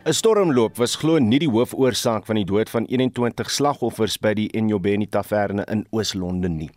'n Stormloop was glo nie die hoofoorsaak van die dood van 21 slagoffers by die Enyobeni Taverne in Oos-London nie.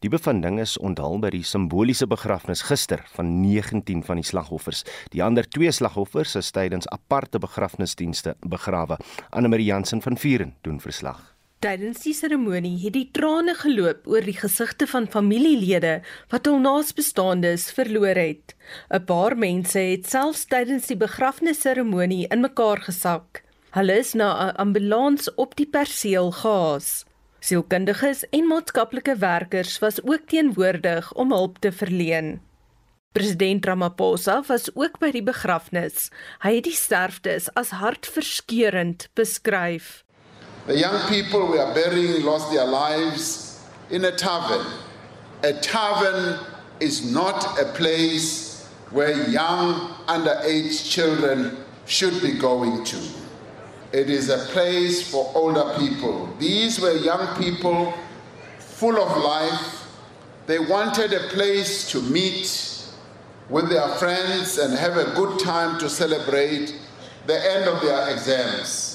Die bevinding is onthul by die simboliese begrafnis gister van 19 van die slagoffers. Die ander twee slagoffers is tydens aparte begrafnisdienste begrawe. Anne Marie Jansen van Vuren doen verslag. Tydens die seremonie het die trane geloop oor die gesigte van familielede wat hul naasbestaandes verloor het. 'n Paar mense het selfs tydens die begrafnisseremonie in mekaar gesak. Hulle is na 'n ambulans op die perseel gehaas. Sielkundiges en maatskaplike werkers was ook teenwoordig om hulp te verleen. President Ramaphosa was ook by die begrafnis. Hy het die sterftes as hartverskeurende beskryf. The young people we are burying lost their lives in a tavern. A tavern is not a place where young underage children should be going to. It is a place for older people. These were young people full of life. They wanted a place to meet with their friends and have a good time to celebrate the end of their exams.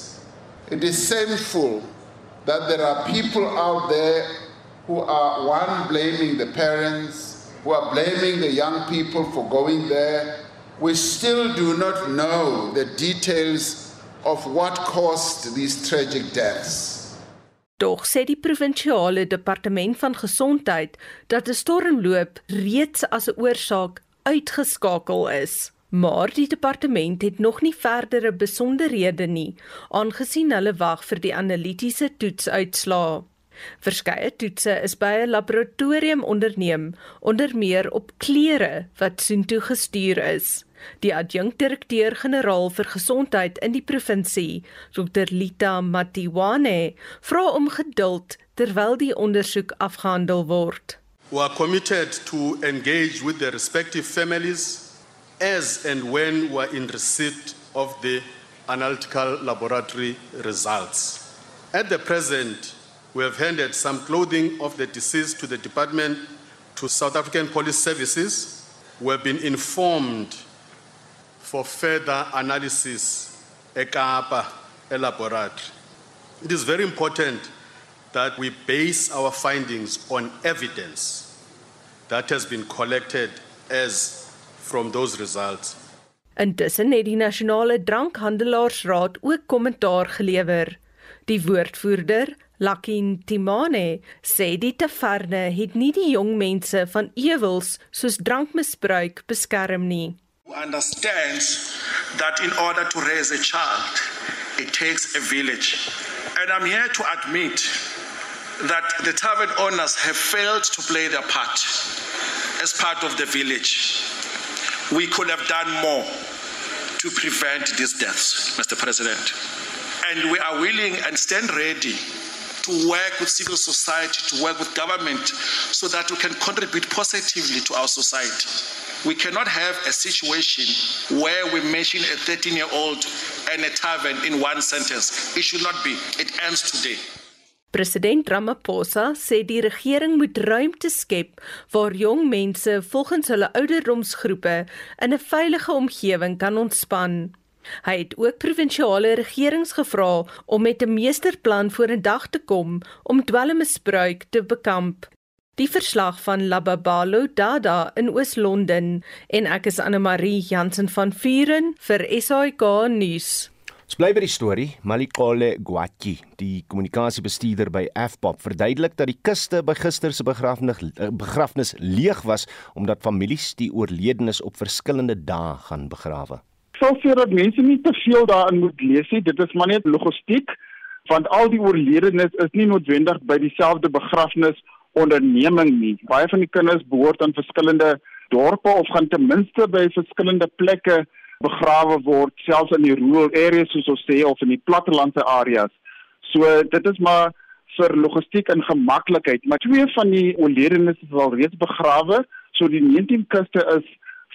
It is shameful that there are people out there who are one blaming the parents, who are blaming the young people for going there. We still do not know the details of what caused these tragic deaths. Doch sê die provinsiale departement van gesondheid dat 'n stormloop reeds as 'n oorsaak uitgeskakel is. Maar die departement het nog nie verdere besonderhede nie, aangesien hulle wag vir die analitiese toetsuitslae. Verskeie toetse is by 'n laboratorium onderneem, onder meer op klere wat soontoe gestuur is. Die adjunkdirekteur-generaal vir gesondheid in die provinsie, Dr Lita Matiwane, vra om geduld terwyl die ondersoek afgehandel word. We are committed to engage with the respective families as and when we are in receipt of the analytical laboratory results. At the present, we have handed some clothing of the deceased to the department to South African Police Services. We have been informed for further analysis at Kaapa laboratory. It is very important that we base our findings on evidence that has been collected as from those results. Intussen het die Nasionale Drankhandelaarsraad ook kommentaar gelewer. Die woordvoerder, Lakin Timane, sê die taverne het nie die jong mense van ewels soos drankmisbruik beskerm nie. Understands that in order to raise a child, it takes a village. And I'm here to admit that the tavern owners have failed to play their part as part of the village. We could have done more to prevent these deaths, Mr. President. And we are willing and stand ready to work with civil society, to work with government, so that we can contribute positively to our society. We cannot have a situation where we mention a 13 year old and a tavern in one sentence. It should not be. It ends today. President Ramaphosa sê die regering moet ruimte skep waar jong mense volgens hulle ouderdomsgroepe in 'n veilige omgewing kan ontspan. Hy het ook provinsiale regerings gevra om met 'n meesterplan vorendag te kom om dwelmmisbruik te bekamp. Die verslag van Lababalo Dada in Oos-London en ek is Anne Marie Jansen van Vuren vir SAK nuus. Ons bly by die storie. Malikole Gwatji, die kommunikasiebestuurder by Afpop, verduidelik dat die kuste by gister se begrafnis eh, begrafnis leeg was omdat families die oorledenes op verskillende dae gaan begrawe. Sê dat mense nie te veel daarin moet lees nie. Dit is maar net logistiek want al die oorledenes is nie noodwendig by dieselfde begrafnis onderneming nie. Baie van die kinders behoort aan verskillende dorpe of gaan ten minste by verskillende plekke begrawe word selfs in die rural areas soos ons sê of in die plattelandse areas. So dit is maar vir logistiek en gemaklikheid, maar twee van die oorledenes is al reeds begrawe, so die 19 kuste is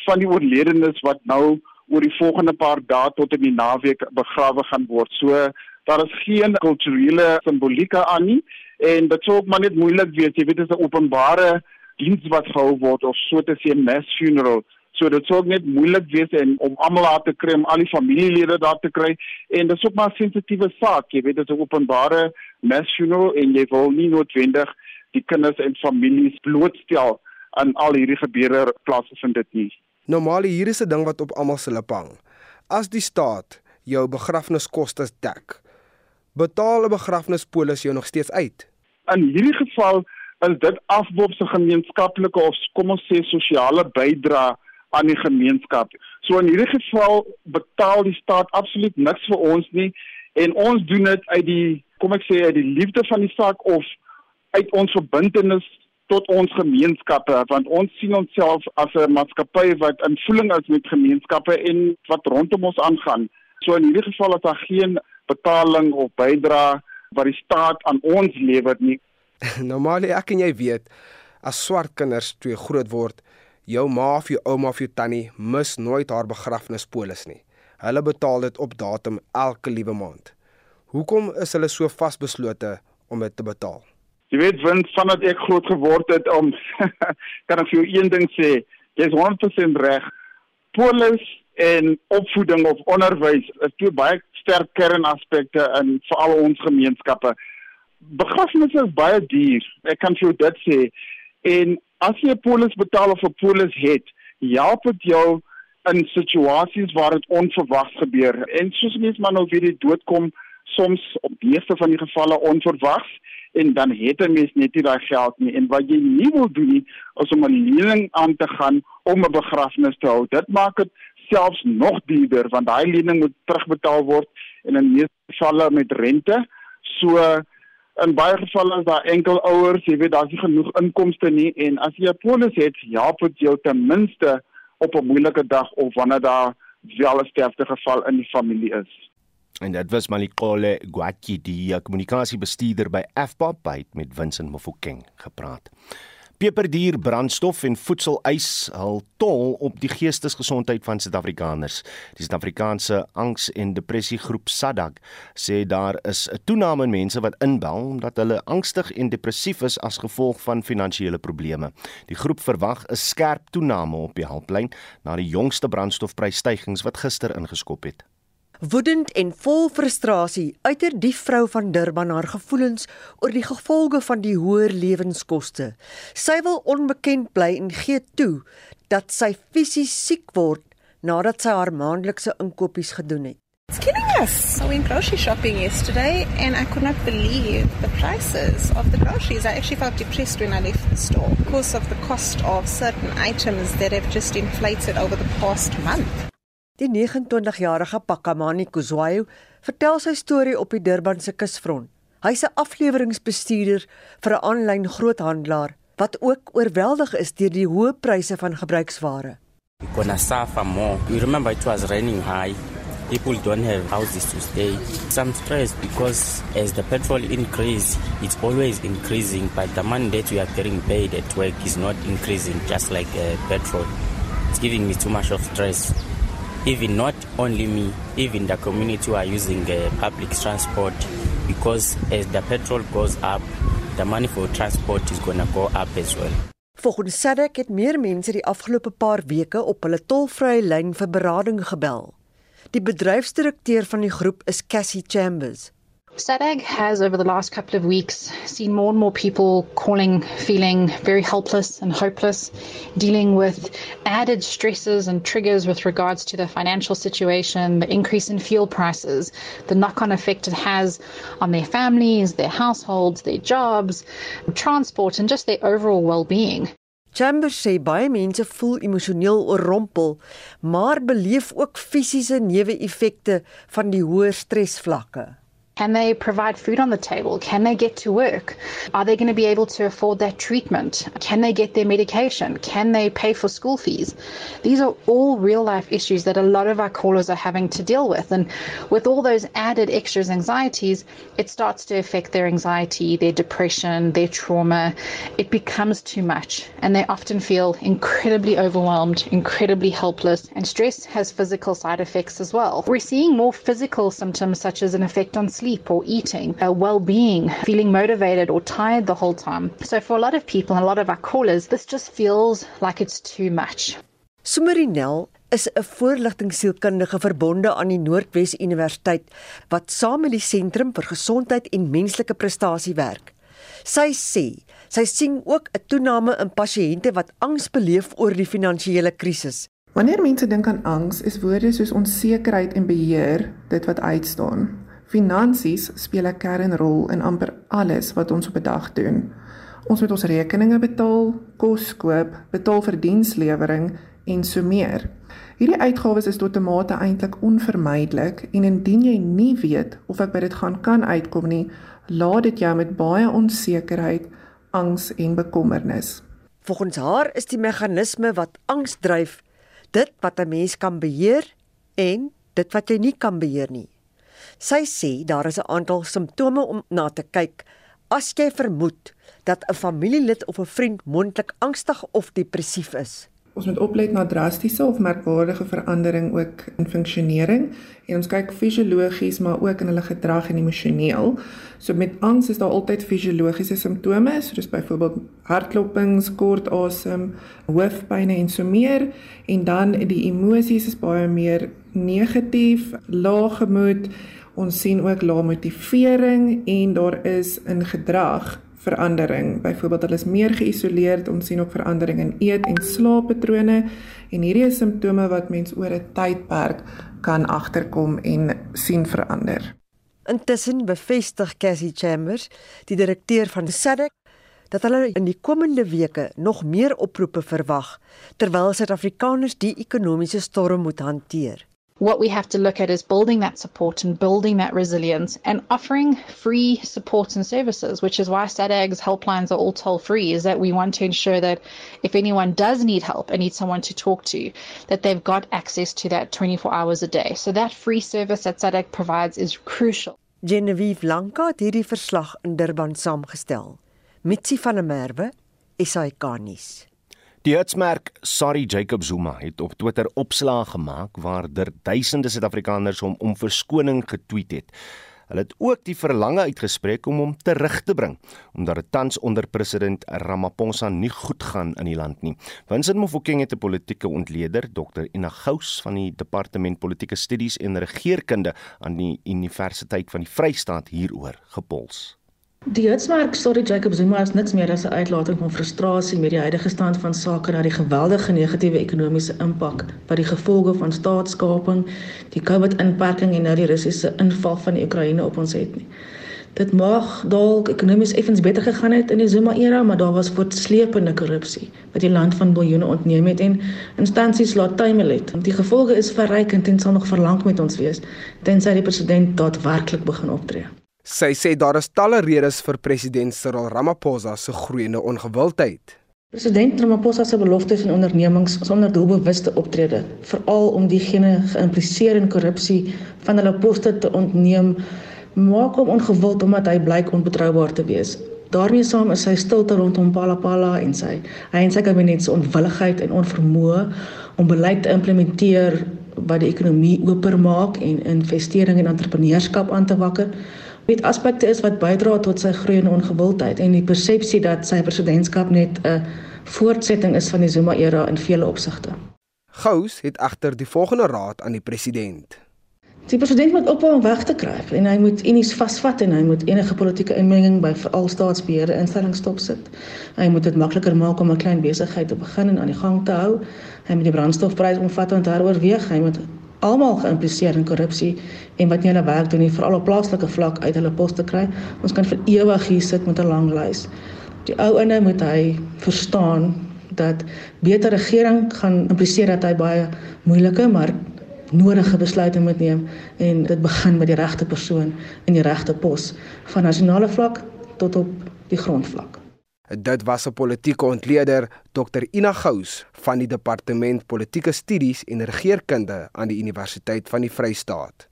van die oorledenes wat nou oor die volgende paar dae tot in die naweek begrawe gaan word. So daar is geen kulturele simbolieke aan nie en dit sou ook maar net moeilik wees, jy weet dit is 'n openbare diens wat gehou word of so te sê mass funeral So dit sou net moeilik wees en om almal daar te kry, om al die familielede daar te kry en dit is ook maar 'n sensitiewe saak, jy weet dit is 'n openbare nasionaal en jy wil nie noodwendig die kinders en families blootstel aan al hierdie gebeure plaasvind dit nie. Normaal hier is 'n ding wat op almal se lippe hang. As die staat jou begrafniskoste dek, betaal 'n begrafnispolis jou nog steeds uit. In hierdie geval is dit afbop se gemeenskaplike of kom ons sê sosiale bydrae aan die gemeenskap. So in hierdie geval betaal die staat absoluut niks vir ons nie en ons doen dit uit die kom ek sê uit die liefde van die saak of uit ons verbintenis tot ons gemeenskappe want ons sien onsself as 'n maatskappy wat in voeling is met gemeenskappe en wat rondom ons aangaan. So in hierdie geval is daar geen betaling of bydrae wat die staat aan ons lewer nie. Normaal ek en jy weet as swart kinders twee groot word, jou ma of jou ouma of jou tannie mis nooit haar begrafnispolis nie. Hulle betaal dit op datum elke liewe maand. Hoekom is hulle so vasbeslote om dit te betaal? Jy weet wins vandat ek groot geword het om kan ek vir jou een ding sê, jy's 100% reg. Polis en opvoeding of onderwys is twee baie sterk kernaspekte in veral ons gemeenskappe. Begrafnisse is baie duur. Ek kan vir jou dit sê. En as jy 'n polis betaal of 'n polis het, help dit jou in situasies waar dit onverwags gebeur. En soos mense maar nou weer die dood kom soms op die meeste van die gevalle onverwags en dan het 'n mens net nie daai geld nie en wat jy nie wil doen nie is om 'n lening aan te gaan om 'n begrafnis te hou. Dit maak dit selfs nog duurder want daai lening moet terugbetaal word en in meeste gevalle met rente. So in baie gevalle is daar enkel ouers, jy weet daar's nie genoeg inkomste nie en as jy 'n polis het, help dit jou ten minste op 'n moeilike dag of wanneer daar wel 'n sterfte geval in die familie is. En dit was Malikole Gwatji die kommunikasiebestuurder by Afpop uit met Vincent Mofokeng gepraat. Peperduur brandstof en voedseleis hul tol op die geestesgesondheid van Suid-Afrikaners. Die Suid-Afrikaanse Angs- en Depressiegroep SADAG sê daar is 'n toename in mense wat inbel omdat hulle angstig en depressief is as gevolg van finansiële probleme. Die groep verwag 'n skerp toename op die helplyn na die jongste brandstofprysstygings wat gister ingeskop het. Woedend en vol frustrasie uiter die vrou van Durban haar gevoelens oor die gevolge van die hoër lewenskoste. Sy wil onbekend bly en gee toe dat sy fisies siek word nadat sy haar maandelikse inkopies gedoen het. It's killing us. We went grocery shopping yesterday and I could not believe the prices of the groceries. I actually felt depressed when I left the store because of the cost of certain items that have just inflated over the past month. Die 29-jarige Pakamani Kuzwayo vertel sy storie op die Durbanse kusfront. Hy's 'n afleweringsbestuurder vir 'n aanlyn groothandelaar wat ook oorweldig is deur die hoë pryse van gebruiksware. Gonna suffer more. You remember it was raining high. People don't have houses to stay. Some stress because as the petrol increase, it's always increasing, but the money that we are getting paid at work is not increasing just like uh, petrol. It's giving me too much of stress. Even not only me, even the community who are using uh, public transport, because as the petrol goes up, the money for transport is going to go up as well. Volgens SADC het meer mense die afgelope paar weke op hulle tolvrye lyn vir berading gebel. Die bedryfsdirekteur van die groep is Cassie Chambers. SADAG has, over the last couple of weeks, seen more and more people calling, feeling very helpless and hopeless, dealing with added stresses and triggers with regards to their financial situation, the increase in fuel prices, the knock on effect it has on their families, their households, their jobs, transport, and just their overall well being. Chambers sê baie mense voel emosioneel oorrompel, maar beleef ook fisiese neeweffekte van die hoë stresvlakke. Can they provide food on the table? Can they get to work? Are they going to be able to afford that treatment? Can they get their medication? Can they pay for school fees? These are all real life issues that a lot of our callers are having to deal with. And with all those added extras anxieties, it starts to affect their anxiety, their depression, their trauma. It becomes too much. And they often feel incredibly overwhelmed, incredibly helpless. And stress has physical side effects as well. We're seeing more physical symptoms such as an effect on sleep sleep or eating, uh, well being, feeling motivated or tired the whole time. So, for a lot of people and a lot of our callers, this just feels like it's too much. Sumarinel is 'n voorligtingsielkundige verbonde aan die Noordwes Universiteit wat saam met die Sentrum vir Gesondheid en Menslike Prestasie werk. Sy sê sy sien ook 'n toename in pasiënte wat angs beleef oor die finansiële krisis. Wanneer mense dink aan angs, is woorde soos onsekerheid en beheer dit wat uitstaan. Finansies speel 'n kernrol in amper alles wat ons op 'n dag doen. Ons moet ons rekeninge betaal, kos koop, betaal vir dienslewering en so meer. Hierdie uitgawes is tot 'n mate eintlik onvermydelik en indien jy nie weet of ek by dit gaan kan uitkom nie, laat dit jou met baie onsekerheid, angs en bekommernis. Volgens haar is die meganisme wat angs dryf dit wat 'n mens kan beheer en dit wat jy nie kan beheer nie. Sy sê daar is 'n aantal simptome om na te kyk as jy vermoed dat 'n familielid of 'n vriend moontlik angstig of depressief is. Ons moet oplet na drastiese of merkwaardige verandering ook in funksionering en ons kyk fisiologies maar ook in hulle gedrag en emosioneel. So met angs is daar altyd fisiologiese simptome soos byvoorbeeld hartklopings, kort asem, hoofpyn en so meer en dan die emosies is baie meer negatief, lae gemoed. Ons sien ook lae motivering en daar is in gedrag verandering. Byvoorbeeld hulle is meer geïsoleerd, ons sien ook verandering in eet en slaappatrone en hierdie is simptome wat mens oor 'n tydperk kan agterkom en sien verander. Intussen bevestig Cassie Chambers, die direkteur van SADC, dat hulle in die komende weke nog meer oproepe verwag terwyl Suid-Afrikaners die ekonomiese storm moet hanteer. What we have to look at is building that support and building that resilience and offering free support and services, which is why SADAG's helplines are all toll free, is that we want to ensure that if anyone does need help and needs someone to talk to, that they've got access to that 24 hours a day. So that free service that SADAG provides is crucial. Genevieve Lanka het hierdie verslag in Durban saamgestel. Mitsi van der Merwe, SAK nuus. Die hitsmerk Sorry Jacob Zuma het op Twitter opslae gemaak waar der duisende Suid-Afrikaners hom om verskoning getweet het. Hulle het ook die verlange uitgespreek om hom terug te bring omdat dit tans onder president Ramaphosa nie goed gaan in die land nie. Vincent Mofokeng het 'n politieke ontleder, Dr. Ina Gous van die Departement Politieke Studies en Regeringskunde aan die Universiteit van die Vrystaat hieroor gepols. Die hitsmerk Story Jacob Zuma is niks meer as 'n uitlating van frustrasie met die huidige stand van sake na die geweldige negatiewe ekonomiese impak wat die gevolge van staatskaping, die COVID-inperking en nou die Russiese inval van die Oekraïne op ons het nie. Dit mag dalk ekonomies effens beter gegaan het in die Zuma era, maar daar was voortsleepende korrupsie wat die land van biljoene ontneem het en instansies laat tuimel het. Die gevolge is verrykend en sal nog verlang met ons wees tensy die president daadwerklik begin optree. Sy sê daar is talle redes vir president Cyril Ramaphosa se groeiende ongewildheid. President Ramaphosa se beloftes en ondernemings sonder doelbewuste optrede, veral om diegene geïmpliseer in korrupsie van hulle poste te ontneem, maak hom ongewild omdat hy blyk onbetroubaar te wees. daarmee saam is sy stilte rondom Palapala en sy hy en sy kabinet se onwilligheid en onvermoë om beleid te implementeer wat die ekonomie oopmaak en investering en entrepreneurskap aan te wakker met aspekte is wat bydra tot sy groeiende ongewildheid en die persepsie dat sy presidentskap net 'n voortsetting is van die Zuma era in vele opsigte. Gous het agter die volgende raad aan die president. Die president moet ophou om weg te kruip en hy moet unies vasvat en hy moet enige politieke inmenging by veral staatsbeheerde instellings stopsit. Hy moet dit makliker maak om 'n klein besigheid te begin en aan die gang te hou. Hy moet die brandstofprys omvattend heroorweeg. Hy moet almal geïmpliseer in korrupsie en wat nie hulle werk doen nie, veral op plaaslike vlak uit hulle poste kry. Ons kan vir ewig hier sit met 'n lang lys. Die ou ene moet hy verstaan dat beter regering gaan impliseer dat hy baie moeilike maar nodige besluite moet neem en dit begin met die regte persoon in die regte pos van nasionale vlak tot op die grondvlak. Dit was 'n politieke ontleder, Dr Ina Gous van die Departement Politieke Studies en Regeringskunde aan die Universiteit van die Vrystaat.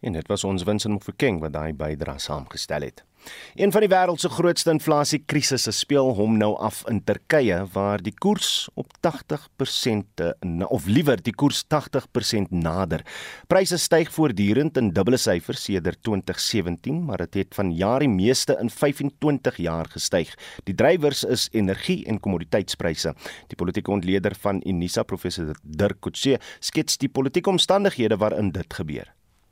En dit was ons Winsin Mofokeng wat daai bydrae saamgestel het. Een van die wêreld se grootste inflasiekrisisse speel hom nou af in Turkye waar die koers op 80% of liewer die koers 80% nader. Pryse styg voortdurend in dubbele syfers sedert 2017, maar dit het, het vanjaar die meeste in 25 jaar gestyg. Die drywers is energie en kommoditeitspryse. Die politieke ontleder van Unisa professor Dirk Coetzee skets die politieke omstandighede waarin dit gebeur.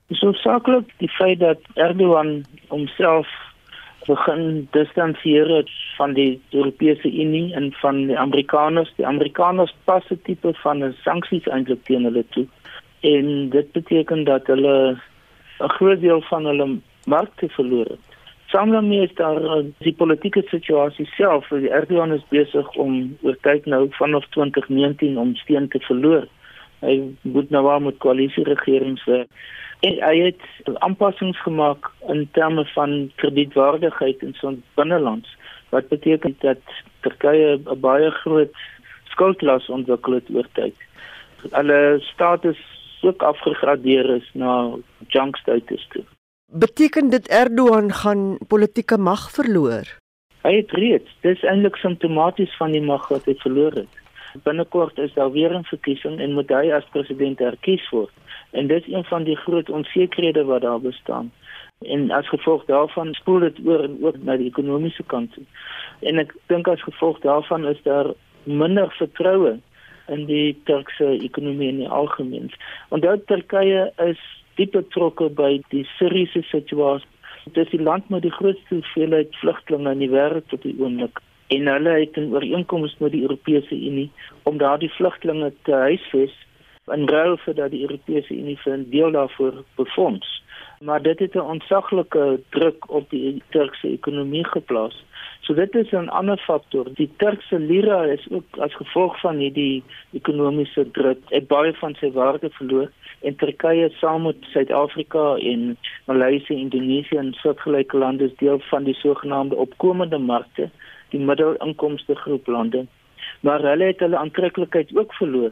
Dis hoofsaaklik die feit dat Erdogan homself begin distansieer van die Europese Unie en van die Amerikaners. Die Amerikaners pas 'n tipe van sanksies eintlik teen hulle toe. En dit beteken dat hulle 'n groot deel van hulle markte verloor het. Saam daarmee is daar uh, die politieke situasie self, Erdogan is besig om oor tyd nou vanaf 2019 om steen te verloor. Hy moet nou waar met koalisie regerings werk. En hy het aanpassings gemaak in terme van kredietwaardigheid in son binnelands wat beteken dat Turkye 'n baie groot skuldlas ontwikkel het oor tyd. Hulle status ook afgegradeer is na junk status toe. Beteken dit Erdogan gaan politieke mag verloor? Hy het reeds, dis eintlik simptomaties van die mag wat hy verloor het. Binnekort is daar weer 'n verkiesing en moet hy as president herkies word. En dit is een van die groot onsekerhede wat daar bestaan. En as gevolg daarvan spoel dit oor en ook na die ekonomiese kant. En ek dink as gevolg daarvan is daar minder vertroue in die Turkse ekonomie in die algemeen. Onthou Turkye is diep betrokke by die Siriëse situasie. Dit is die land met die grootste hoeveelheid vlugtelinge in die wêreld tot die oomblik. En hulle het 'n ooreenkoms met die Europese Unie om daardie vlugtelinge te huisves in ruil vir dat die Europese Unie vir 'n deel daarvoor befonds. Maar dit het 'n ontsaglike druk op die Turkse ekonomie geplaas. So dit is 'n ander faktor. Die Turkse lira is ook as gevolg van hierdie ekonomiese druk, het baie van sy waarde verloor en Turkye saam met Suid-Afrika en Maleisië, Indonesië en soortgelyke lande is deel van die sogenaamde opkomende markte, die middelinkomste groep lande. Maar hulle het hulle aantreklikheid ook verloor.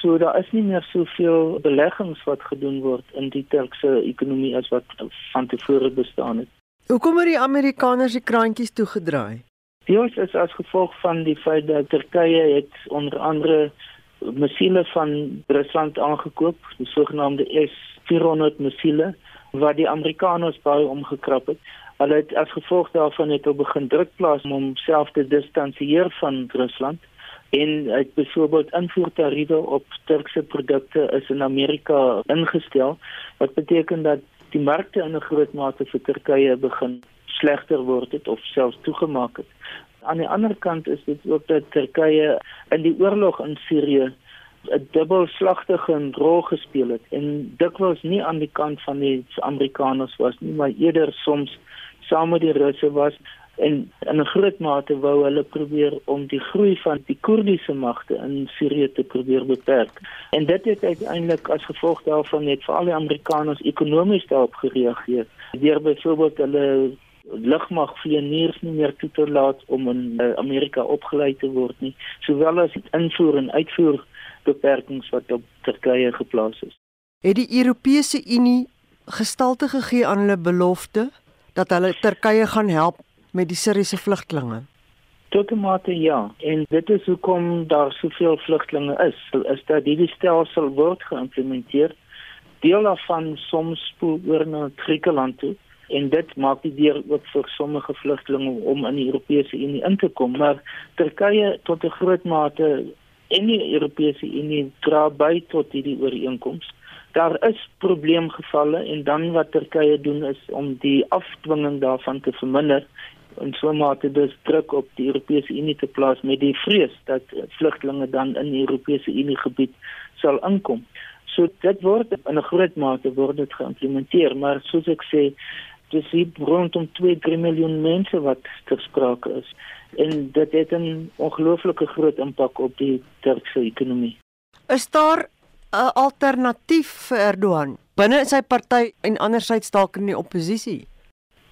So daar is nie meer soveel beleggings wat gedoen word in die Turkse ekonomie as wat van tevore bestaan het. Hoekom het die Amerikaners die kraantjies toegedraai? Dit is as gevolg van die feit dat Turkye het onder andere missiele van Rusland aangekoop, die sogenaamde S400 missiele wat die Amerikaners baie omgekrap het. Hulle het as gevolg daarvan net op begin druk plaas om homself te distansieer van Rusland en uit byvoorbeeld invoertariewe op Turkse produkte is in Amerika ingestel wat beteken dat die markte in 'n groot mate vir Turkye begin slegter word het of selfs toegemaak het. Aan die ander kant is dit ook dat Turkye in die oorlog in Sirië 'n dubbelslagtige rol gespeel het en dikwels nie aan die kant van die Amerikaners was nie, maar eerder soms saam met die Russe was en in 'n groot mate wou hulle probeer om die groei van die Koerdiese magte in Sirië te probeer beperk. En dit het uiteindelik as gevolg daarvan net vir al die Amerikaners ekonomies daarop gereageer. Deur byvoorbeeld hulle lugmag vlieëniers nie meer toe te laat om in uh, Amerika opgelei te word nie, sowel as invoer en uitvoer beperkings wat op Turkye geplaas is. Het die Europese Unie gestalte gegee aan hulle belofte dat hulle Turkye gaan help met die Siriëse vlugtlinge? Tot 'n mate ja, en dit is hoekom daar soveel vlugtlinge is. Is dat hierdie stelsel word geïmplementeer. Deel daarvan soms spoel oor na Griekeland toe en dit maak die deur oop vir sommige vlugtlinge om in die Europese Unie in te kom, maar Turkye tot 'n groot mate en die Europese Unie dra by tot hierdie ooreenkoms. Daar is probleemgevalle en dan wat Turkye doen is om die afdwinging daarvan te verminder en so mate dus druk op die Europese Unie te plaas met die vrees dat vlugtelinge dan in die Europese Unie gebied sal inkom. So dit word in 'n groot mate word dit geïmplementeer, maar soos ek sê, dis hier rondom 2-3 miljoen mense wat ter sprake is en dit het 'n ongelooflike groot impak op die Turkse ekonomie. Is daar 'n alternatief vir Erdogan binne sy party en andersins dalk in die oppositie?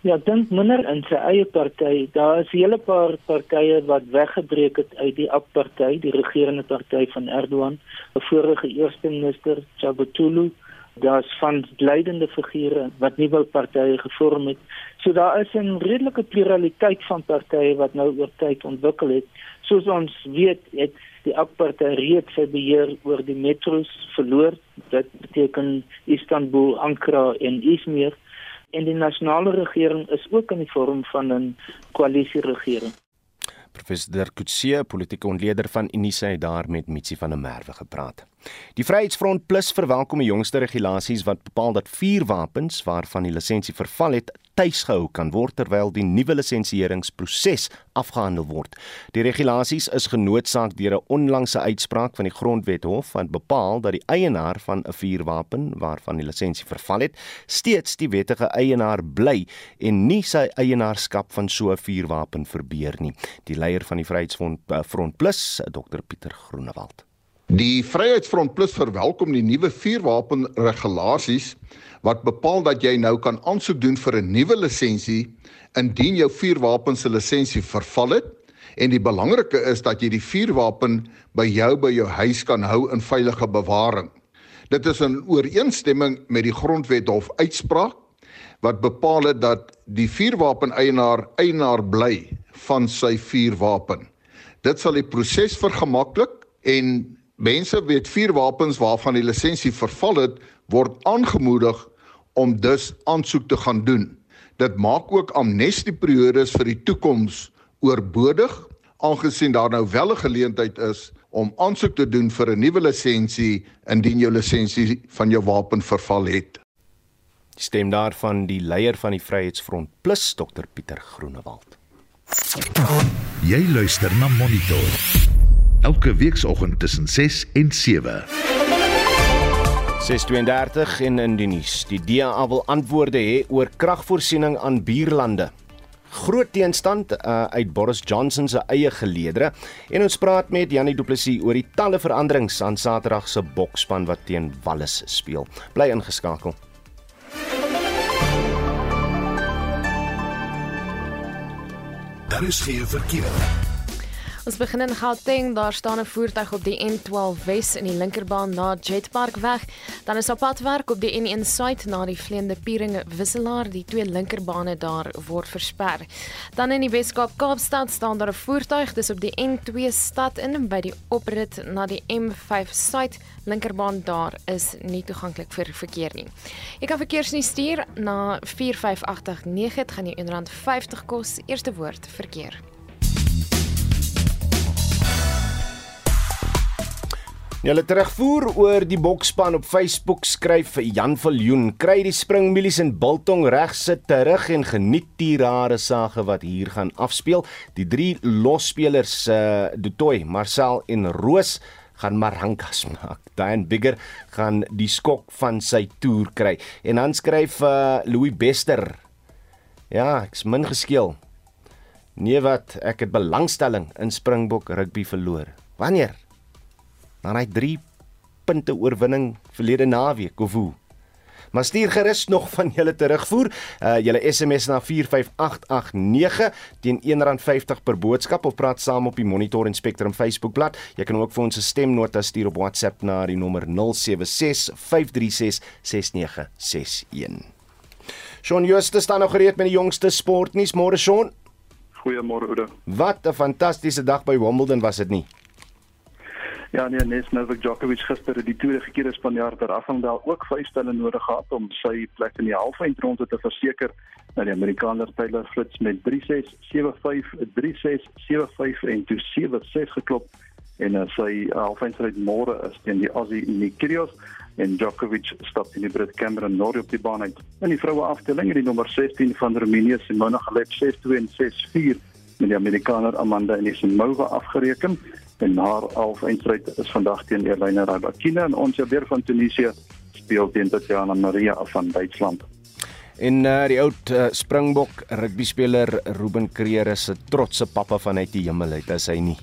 Ja, dink minder in sy eie party. Daar is 'n hele paar partye wat weggebreek het uit die AK-party, die regerende party van Erdogan. 'n Vorige eerste minister, Çavuşoğlu, Daar's van leidende figure wat nuwe partye gevorm het. So daar is 'n redelike pluraliteit van partye wat nou oor tyd ontwikkel het. Soos ons weet, het die AK-party reeds sy beheer oor die metros verloor. Dit beteken Istanbul, Ankara en Izmir. En die nasionale regering is ook in die vorm van 'n koalisieregering. Professor Derkutse, politieke ontleder van Unisa het daar met Mitsi van der Merwe gepraat. Die Vryheidsfront Plus verwelkom die jongste regulasies wat bepaal dat vuurwapens waarvan die lisensie verval het, tuisgehou kan word terwyl die nuwe lisensieringsproses afgehandel word. Die regulasies is genootsaak deur 'n onlangse uitspraak van die Grondwethof wat bepaal dat die eienaar van 'n vuurwapen waarvan die lisensie verval het, steeds die wettige eienaar bly en nie sy eienaarskap van so 'n vuurwapen verbeur nie. Die leier van die Vryheidsfront eh, Front Plus, Dr Pieter Groenewald. Die Vryheidsfront Plus verwelkom die nuwe vuurwapenregulasies wat bepaal dat jy nou kan aansoek doen vir 'n nuwe lisensie indien jou vuurwapen se lisensie verval het en die belangrike is dat jy die vuurwapen by jou by jou huis kan hou in veilige bewaring. Dit is in ooreenstemming met die grondwethof uitspraak wat bepaal het dat die vuurwapen eienaar eienaar bly van sy vuurwapen. Dit sal die proses vergemaklik en Mense weet vuurwapens waarvan die lisensie verval het, word aangemoedig om dus aansoek te gaan doen. Dit maak ook amnestieperiodes vir die toekoms oorbodig, aangesien daar nou wel 'n geleentheid is om aansoek te doen vir 'n nuwe lisensie indien jou lisensie van jou wapen verval het. Stem daarvan die leier van die Vryheidsfront Plus Dr Pieter Groenewald. Jy luister na Monitor elke weekoggend tussen 6 en 7. 632 in Indonesië. Die DA wil antwoorde hê oor kragvoorsiening aan buurlande. Groot teenstand uh, uit Boris Johnson se eie geleedere en ons praat met Janie Du Plessis oor die talle veranderings aan Saterdag se boksspan wat teen Wallis speel. Bly ingeskakel. Daar is geen verkeer. Ons begin in Gauteng, daar staan 'n voertuig op die N12 Wes in die linkerbaan na Jetpark weg. Dan is op pad werk op die N1 Suid na die Vleende Pieringe wisselaar. Die twee linkerbane daar word versper. Dan in die Weskaap Kaapstad staan daar 'n voertuig, dis op die N2 stad in by die oprit na die M5 Suid. Linkerbaan daar is nie toeganklik vir verkeer nie. Jy kan verkeersnuus stuur na 45889, dit gaan jou R1.50 kos. Eerste woord verkeer. Julle terugvoer oor die boksspan op Facebook skryf Jan Viljoen kry die springmilies in Biltong reg sit terug en geniet die rare sage wat hier gaan afspeel. Die drie losspelers uh eh, Dutoy, Marcel en Roos gaan marankas maak. Dan Bigger gaan die skok van sy toer kry. En dan skryf uh Louis Bester. Ja, ek's min geskeel. Nee wat, ek het belangstelling in Springbok rugby verloor. Wanneer? Na hy 3 punte oorwinning verlede naweek of hoe. Maar stuur gerus nog van julle terugvoer. Uh julle SMS na 45889 teen R1.50 per boodskap of praat saam op die Monitor en Spectrum Facebookblad. Jy kan ook vir ons 'n stemnota stuur op WhatsApp na die nommer 0765366961. Shaun Jooste staan nog gereed met die jongste sportnuus. Môre Shaun. Goeiemôre Oude. Wat 'n fantastiese dag by Wimbledon was dit nie? Ja nee, Nes Novak Djokovic gister die tweede keer is van jaar ter afhandel ook vyf stelle nodig gehad om sy plek in die halfeindronde te verseker. Nou die Amerikaner Taylor Fritz met 3-6, 7-5, 3-6, 7-5 en toe 7-6 geklop en uh, sy halfeindstryd môre is teen die Aussie Nick Kyrgios en Djokovic stap in die Brit Cameron Norrie op die baan uit. In die vroue afdeling het die nommer 16 van Roemenië Simona Halep 6-2 en 6-4 met die Amerikaner Amanda Anisimova afgereken en haar half eindstryd is vandag teen Elena Rybakina en ons weer van Tunesië speel teen Tatiana Maria van Duitsland. En uh, die oud uh, Springbok rugby speler Ruben Kreer is 'n trotse pappa vanuit die hemel uit as hy nie.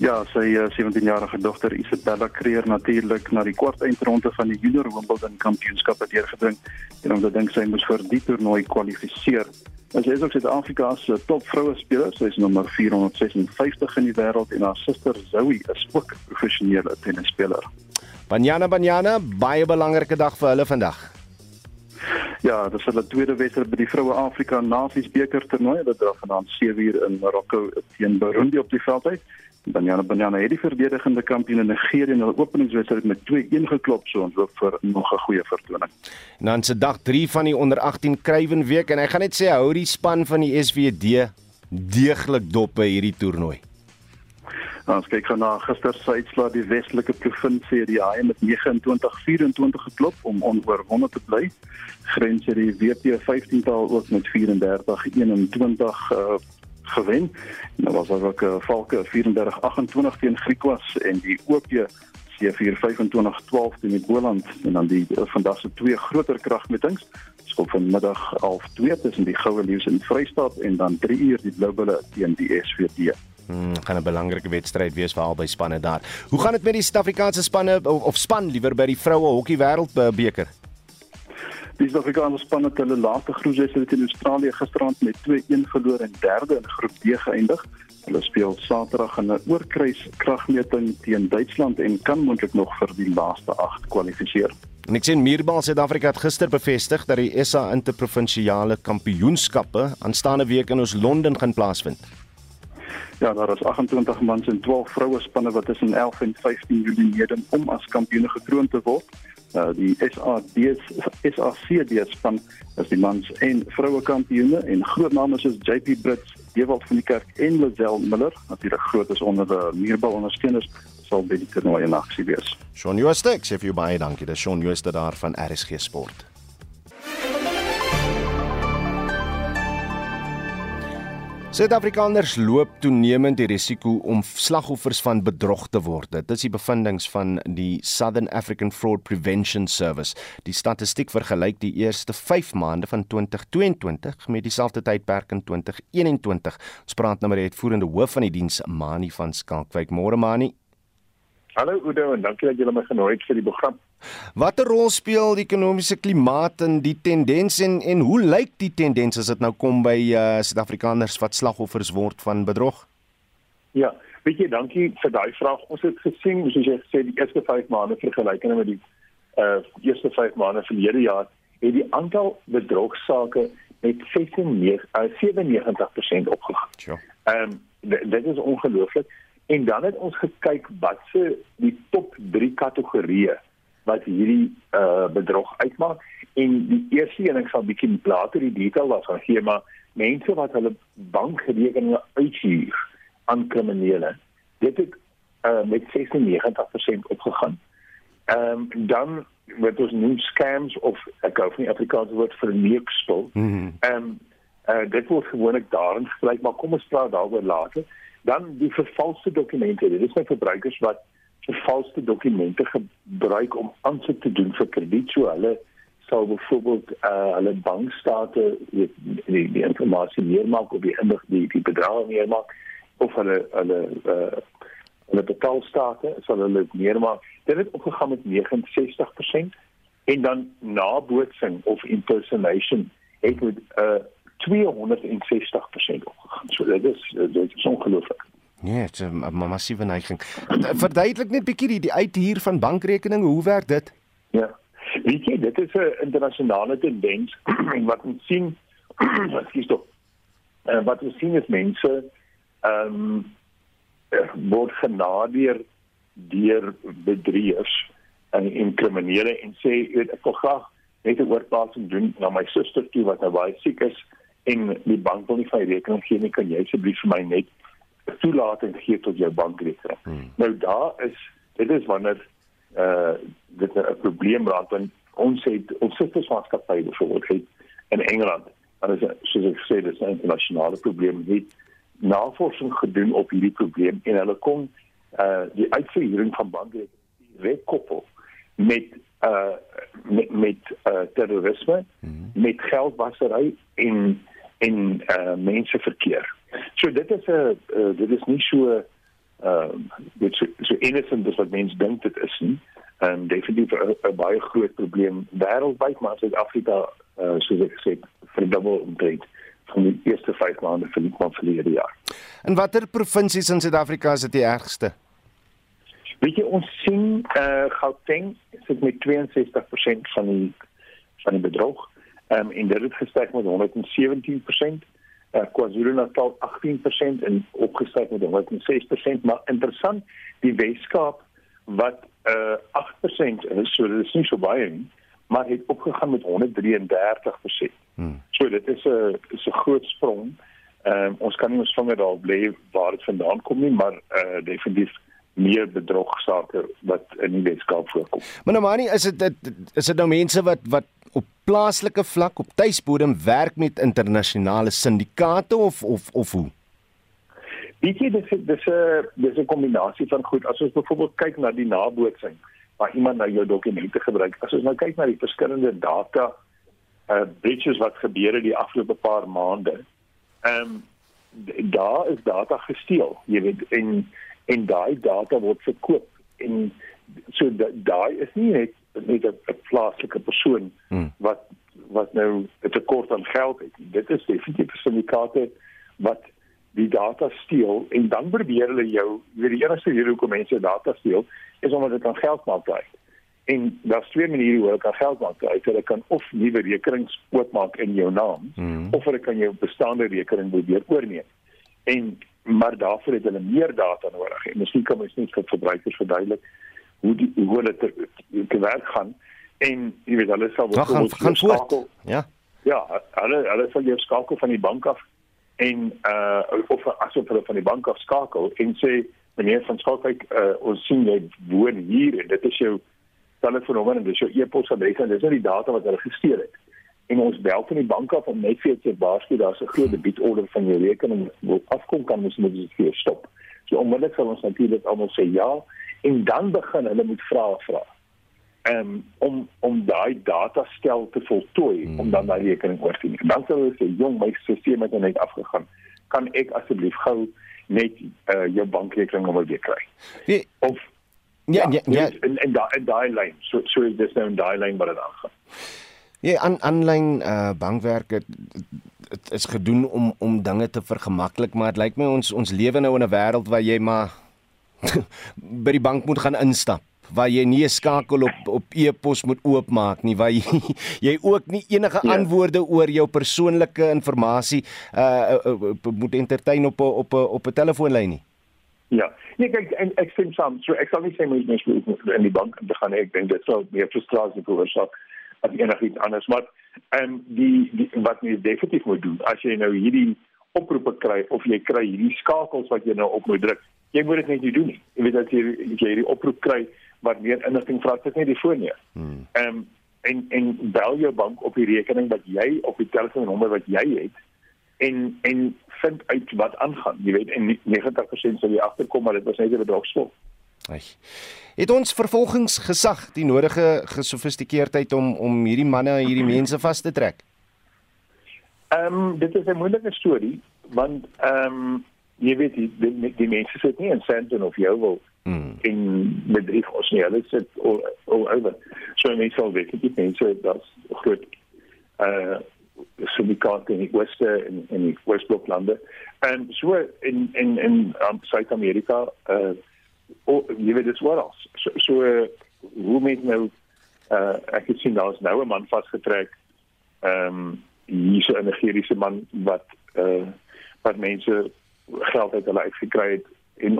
Ja, sy uh, 17-jarige dogter Isabella Kreer natuurlik na die kwart eindronde van die Junior Wimbledon Kampioenskap het deurgedring en omdat dink sy moes vir die toernooi kwalifiseer. Sy is ook Suid-Afrika se top vroue speler. Sy is nommer 456 in die wêreld en haar suster Zoe is ook 'n professionele tennisspeler. Banyana Banyana, baie belangrike dag vir hulle vandag. Ja, dit is hulle tweede wedstryd by die Vroue Afrika Nasies beker toernooi. Hulle dra vanaand 7uur in Marokko teen Burundi op die veld uit. Banyana Banyana het die verdedigende kampioene Nigerië in hulle openingswedstryd met 2-1 geklop, so ons hoop vir nog 'n goeie vertoning. En dan se dag 3 van die onder 18 Kruiwenweek en ek gaan net sê hou die span van die SVD deeglik dop by hierdie toernooi. Ons kyk gou na gister se uitslaa die Weselike Provinsie die Haie met 29-24 geklop om onoorwonde te bly. Grens het die WP 15-tal ook met 34-21 uh, gewen. En dan was daar ook 'n uh, Valke 34-28 teen Griekwas en die OP C425-12 teen die Boland en dan die uh, vandag se twee groter kragmetings skop vanmiddag half 2 tussen die Goue Leeu's in Vrystaat en dan 3 uur die Bloubulle teen die SVD. Hmm, gaan 'n belangrike wedstryd wees vir albei spanne daar. Hoe gaan dit met die Suid-Afrikaanse spanne of, of span liewer by die vroue hokkie wêreldbeker? Die Suid-Afrikaanse span het hulle laaste groepswedstryd in Australië gisterand met 2-1 verloor en derde in groep D geëindig. Hulle speel Saterdag in 'n oorkruis kragmeting teen Duitsland en kan moontlik nog vir die laaste 8 kwalifiseer. En ek sien Muurbal Suid-Afrika het gister bevestig dat die SA Interprovinsiale Kampioenskappe aanstaande week in ons Londen gaan plaasvind. Ja, daar is 28 mans en 12 vroue spanne wat tussen 11 en 15 Julie meedoen om as kampioene gekroon te word. Uh, die SAD SACD span is die mans en vroue kampioene en groot name soos JP Brits, Dewald van die Kerk en Lazel Miller, natuurlik groot is onder die muurbal ondersteuners sal by die toernooi in aksie wees. Shaun Jooste, ek sê vir jou baie dankie. Dis Shaun Jooste daar van RSG Sport. Suid-Afrikaners loop toenemend die risiko om slagoffers van bedrog te word. Dit is die bevindinge van die Southern African Fraud Prevention Service. Die statistiek vergelyk die eerste 5 maande van 2022 met dieselfde tydperk in 2021. Ons praat nou met die uitvoerende hoof van die diens, Mani van Skalkwyk. Môre Mani. Hallo Udo en dankie dat jy my genooi het vir die program. Watter rol speel die ekonomiese klimaat in die tendens en en hoe lyk die tendens as dit nou kom by uh, Suid-Afrikaners wat slagoffers word van bedrog? Ja, weet jy, dankie vir daai vraag. Ons het gesien, soos jy gesê, die eerste 5 maande vergelykende met die uh eerste 5 maande verlede jaar, het die aantal bedrogsake met 96 uh, 97% opgegaan. Ja. Ehm um, dit is ongelooflik. En dan het ons gekyk wat se die top 3 kategorieë wat hierdie uh bedrog uitmaak en die eerste een ek sal bietjie later die detail daarvan gee maar mense wat hulle bankrekeninge uithuur aan kriminele dit het uh met 96% opgegaan. Ehm um, dan wat ons noem scams of ek gou van die Afrikaanse woord vir neukspel. Ehm mm um, uh dit word gewoonlik daarin gebruik maar kom ons praat daaroor later dan die vervalste dokumente. Dit is my verbruikers wat vervalste dokumente gebruik om aansoek te doen vir krediet. So hulle sal byvoorbeeld uh hulle bankstate weet die, die informasie neermaak op die indig die die bedrag neermaak of hulle hulle uh hulle betaalstate sal hulle neermaak. Dit het opgegaan met 69% en dan nabootsing of impersonation het met uh 260% opgegaan. So dit is dit is ongelooflik. Nee, dit is 'n massiewe neiging. Verduidelik net bietjie die, die uithuur van bankrekeninge, hoe werk dit? Ja. Weet jy, dit is 'n internasionale tendens wat ons sien skiet op. En wat ons sien is mense ehm um, word genadeer deur bedrieërs en en kriminele en sê ek wil graag net 'n oorplasing doen na my suster toe wat nou baie siek is en die bank wil nie vir rekening gee nie, kan jy asseblief vir my net toelating gee tot jou bankrekening. Hmm. Nou daar is dit is wanneer uh dit 'n probleem raak want ons het ons sistersmaatskappy byvoorbeeld het in Engeland, dit is soos ek sê dis 'n internasionale probleem het navorsing gedoen op hierdie probleem en hulle kon uh die uitvoering van bankrekening rekoppel met uh met met uh terrorisme, hmm. met geldwasery en en uh menseverkeer. So dit is 'n uh, dit is nie so uh dit so, so innocent as wat mense dink dit is nie. Ehm um, definitief 'n baie groot probleem wêreldwyd maar Suid-Afrika uh soos ek gesê verdubbel omtrent van die eerste 5 maande van van verlede jaar. En watter provinsies in Suid-Afrika is dit die ergste? Weet jy ons sien eh uh, Gauteng sit met 62% van die van die bedrog. Ehm um, en dit het gestyg met 117%. Uh, KwaZulu-Natal 18% en opgestyg met 106%, maar interessant, die Weskaap wat uh 8% is, so dit is nie so baie nie, maar het opgegaan met 133%. Hmm. So dit is 'n is 'n groot sprong. Ehm um, ons kan nie ons vinger daar bly waar dit vandaan kom nie, maar uh definitief meer bedrogsaake wat in die Weskaap voorkom. Maar nou maar nie is dit is dit nou mense wat wat op plaaslike vlak op tuisbodem werk met internasionale syndikaate of of of hoe? Weet jy dis dis 'n dis 'n kombinasie van goed. As ons byvoorbeeld kyk na die nabootsing waar iemand nou jou dokumente gebruik. As ons nou kyk na die verskillende data uh breaches wat gebeur het die afgelope paar maande. Ehm um, daar is data gesteel. Jy weet en en daai data word verkoop en so daai is nie net net 'n plaaslike persoon hmm. wat wat nou 'n tekort aan geld het. Dit is definitief syndikaate wat die data steel en dan probeer hulle jou weet die enigste rede hoekom mense data steel is omdat dit aan geld maak bly. En daar's twee maniere hoe hulle kan geld maak. Hulle kan of nuwe rekenings oopmaak in jou naam hmm. of hulle kan jou bestaande rekening probeer oorneem. En maar daarvoor het hulle meer data nodig. En miskien kan ons net vir verbruikers verduidelik hoe die hoe hulle te, te werk gaan en jy weet hulle sal gaan gaan skakel. Ja. Ja, hulle hulle sal jou skakel van die bank af en uh of asof hulle van die bank af skakel en sê meneer van Skalkwyk uh ons sien jy woon hier en dit is jou telefoonnommer en dis jou e-posadres en dis nou die data wat hulle gesteel het. En ons bel van die bank af om net vir te waarsku daar's 'n groot debietorder van jou rekening wat afkom kan moet moet dit vir stop. So onmiddellik sal ons natuurlik almal sê ja en dan begin hulle met vrae vra. Um, om om daai data stel te voltooi hmm. om dan daai rekening oor te neem. Dan sal hulle sê, "Jong, my stelsel het net afgegaan. Kan ek asseblief gou net uh, jou bankrekening nommer weer kry?" Nee. Of ja, ja, ja, en en daai daai lyn. So so is dis nou 'n daai lyn wat dit aangaan. Ja, aan aanlyn uh, bankwerke dit is gedoen om om dinge te vergemaklik, maar dit lyk my ons ons lewe nou in 'n wêreld waar jy maar by die bank moet gaan instap waar jy nie 'n skakel op op e-pos moet oopmaak nie waar jy, jy ook nie enige ja. antwoorde oor jou persoonlike inligting uh, uh, uh moet entertain op op op 'n telefoonlyn nie. Ja. Nee, kyk en ek sê saam, so ek sal nie sê mens moet in die bank te gaan ek dink dit sou meer frustrasie veroorsaak as enigiets anders, maar ehm um, die, die wat jy definitief moet doen as jy nou hierdie oproepe kry of jy kry hierdie skakels wat jy nou op moet druk jy moet dit net nie doen nie. Jy weet dat jy jy hierdie oproep kry wat meer inligting vra, dit net die foon nie. Hmm. Ehm um, en en bel jou bank op die rekening wat jy op die telefoonnommer wat jy het en en vind uit wat aangaan. Jy weet en 90% sal jy agterkom maar dit was net 'n bedrogspel. Ag. Het ons vervolgingsgesag die nodige gesofistikeerdheid om om hierdie manne en hierdie mense vas te trek? Ehm um, dit is 'n moeilike storie want ehm um, jy weet die die, die mense sit nie in Sandton of jou wil mm. in bedryf ons nie. Hulle sit al al oor so mense sal weet die mense dat groot uh syndikaat in die ooste en in die oostblok lande. En so in in in um, Suid-Amerika uh oh, jy weet dit wat ons so, so uh, hoe met nou uh ek het sien daar's nou 'n man vasgetrek ehm um, hierse 'n Nigeriese man wat uh wat mense geld uit hulle uitgekry het uh,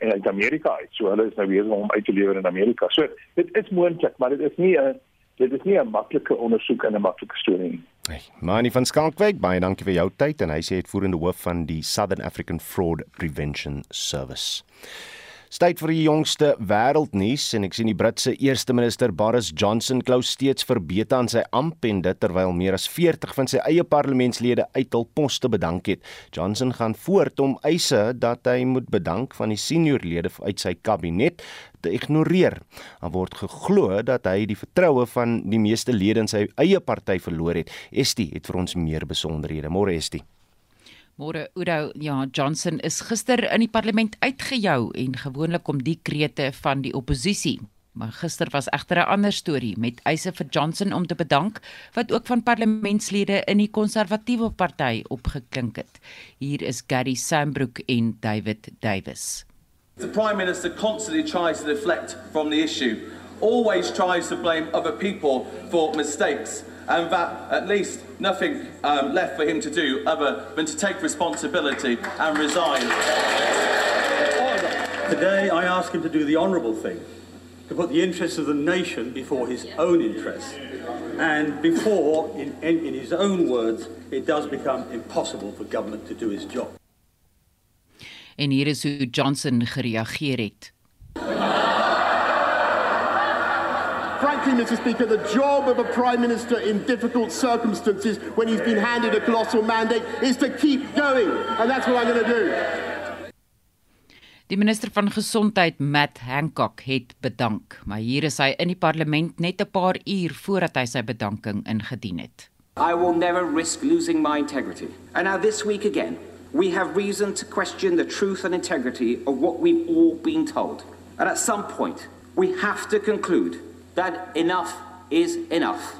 in Amerika uit. So hulle is nou besig om uit te lewer in Amerika. So dit is moontlik, maar dit is nie 'n dit is nie 'n maklike ondersoek en 'n maklike storie nie. Hey, Mani van Skalkwyk, baie dankie vir jou tyd en hy sê het voerende hoof van die Southern African Fraud Prevention Service. Tyd vir die jongste wêreldnuus en ek sien die Britse eerste minister Boris Johnson klou steeds verbeter aan sy amp en dit terwyl meer as 40 van sy eie parlementslede uit hul poste bedank het. Johnson gaan voort om eise dat hy moet bedank van die seniorlede uit sy kabinet te ignoreer. Daar word geglo dat hy die vertroue van die meeste lede in sy eie party verloor het. Estie het vir ons meer besonderhede. Môre Estie. Môre Oudo, ja, Johnson is gister in die parlement uitgejou en gewoonlik kom die krete van die oppositie. Maar gister was egter 'n ander storie met eise vir Johnson om te bedank wat ook van parlementslede in die konservatiewe party opgeklink het. Hier is Gary Sambrook en David Davis. The Prime Minister constantly tries to deflect from the issue, always tries to blame other people for mistakes, and that at least nothing um, left for him to do other than to take responsibility and resign. Today, I ask him to do the honourable thing, to put the interests of the nation before his own interests. And before, in, in, in his own words, it does become impossible for government to do its job. En hier is hoe Johnson gereageer het. Frankly, Mr. Speaker, the job of a Prime Minister in difficult circumstances when he's been handed a colossal mandate is to keep going. And that's what I'm going to do. Die minister van gesondheid Matt Hancock het bedank, maar hier is hy in die parlement net 'n paar uur voordat hy sy bedanking ingedien het. I will never risk losing my integrity. And now this week again, we have reason to question the truth and integrity of what we've all been told. And at some point, we have to conclude that enough is enough.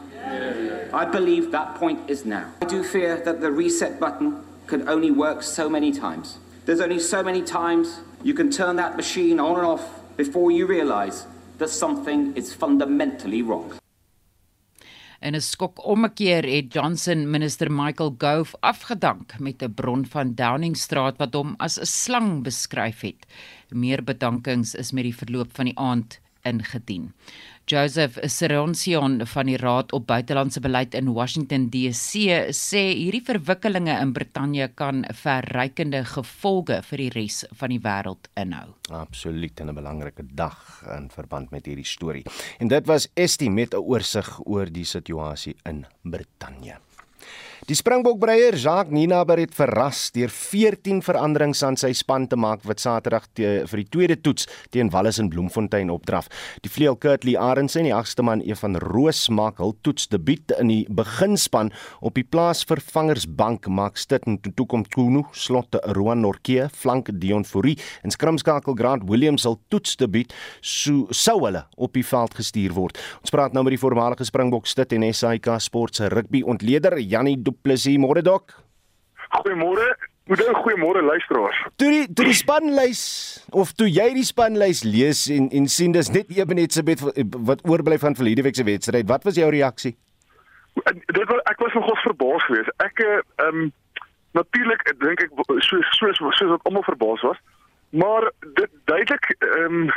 I believe that point is now. I do fear that the reset button can only work so many times. There's only so many times you can turn that machine on and off before you realize that something is fundamentally wrong. In 'n skok ommekeer het Johnson minister Michael Gove afgedank met 'n bron van Downingstraat wat hom as 'n slang beskryf het. Meer bedankings is met die verloop van die aand ingedien. Joseph Seroncion van die Raad op Buitelandse Beleid in Washington DC sê hierdie verwikkelinge in Brittanje kan verrykende gevolge vir die res van die wêreld inhou. Absoluut 'n belangrike dag in verband met hierdie storie. En dit was Estie met 'n oorsig oor die situasie in Brittanje. Die Springbok-breier Jacques Nienaber het verras deur 14 veranderings aan sy span te maak wat Saterdag te, vir die tweede toets teen Wallis en Bloemfontein opdraf. Die vleuel Kurtley Arendse en die agste man Evan Roos maak hul toetsdebuut in die beginspan op die plaasvervangersbank maak Stit en toekom Kunu, slotte Roan Norke, flank Dion Fourie en skrimskakel Grant Williams sal toetsdebuut so sou hulle op die veld gestuur word. Ons praat nou met die voormalige Springbok Stit en SAIK Sport se rugby ontleder Jannie Du Plessis, môre dok. Goeiemôre. Goeie goeiemôre luisteraars. Toe die toe die spanlys of toe jy die spanlys lees en en sien dis net Ebenet se wat oorbly van verlede week se wedstryd. Wat was jou reaksie? Dit was ek was nogals verbaas geweest. Ek ehm um, natuurlik dink ek so so so so dat almal verbaas was. Maar dit duidelik ehm um,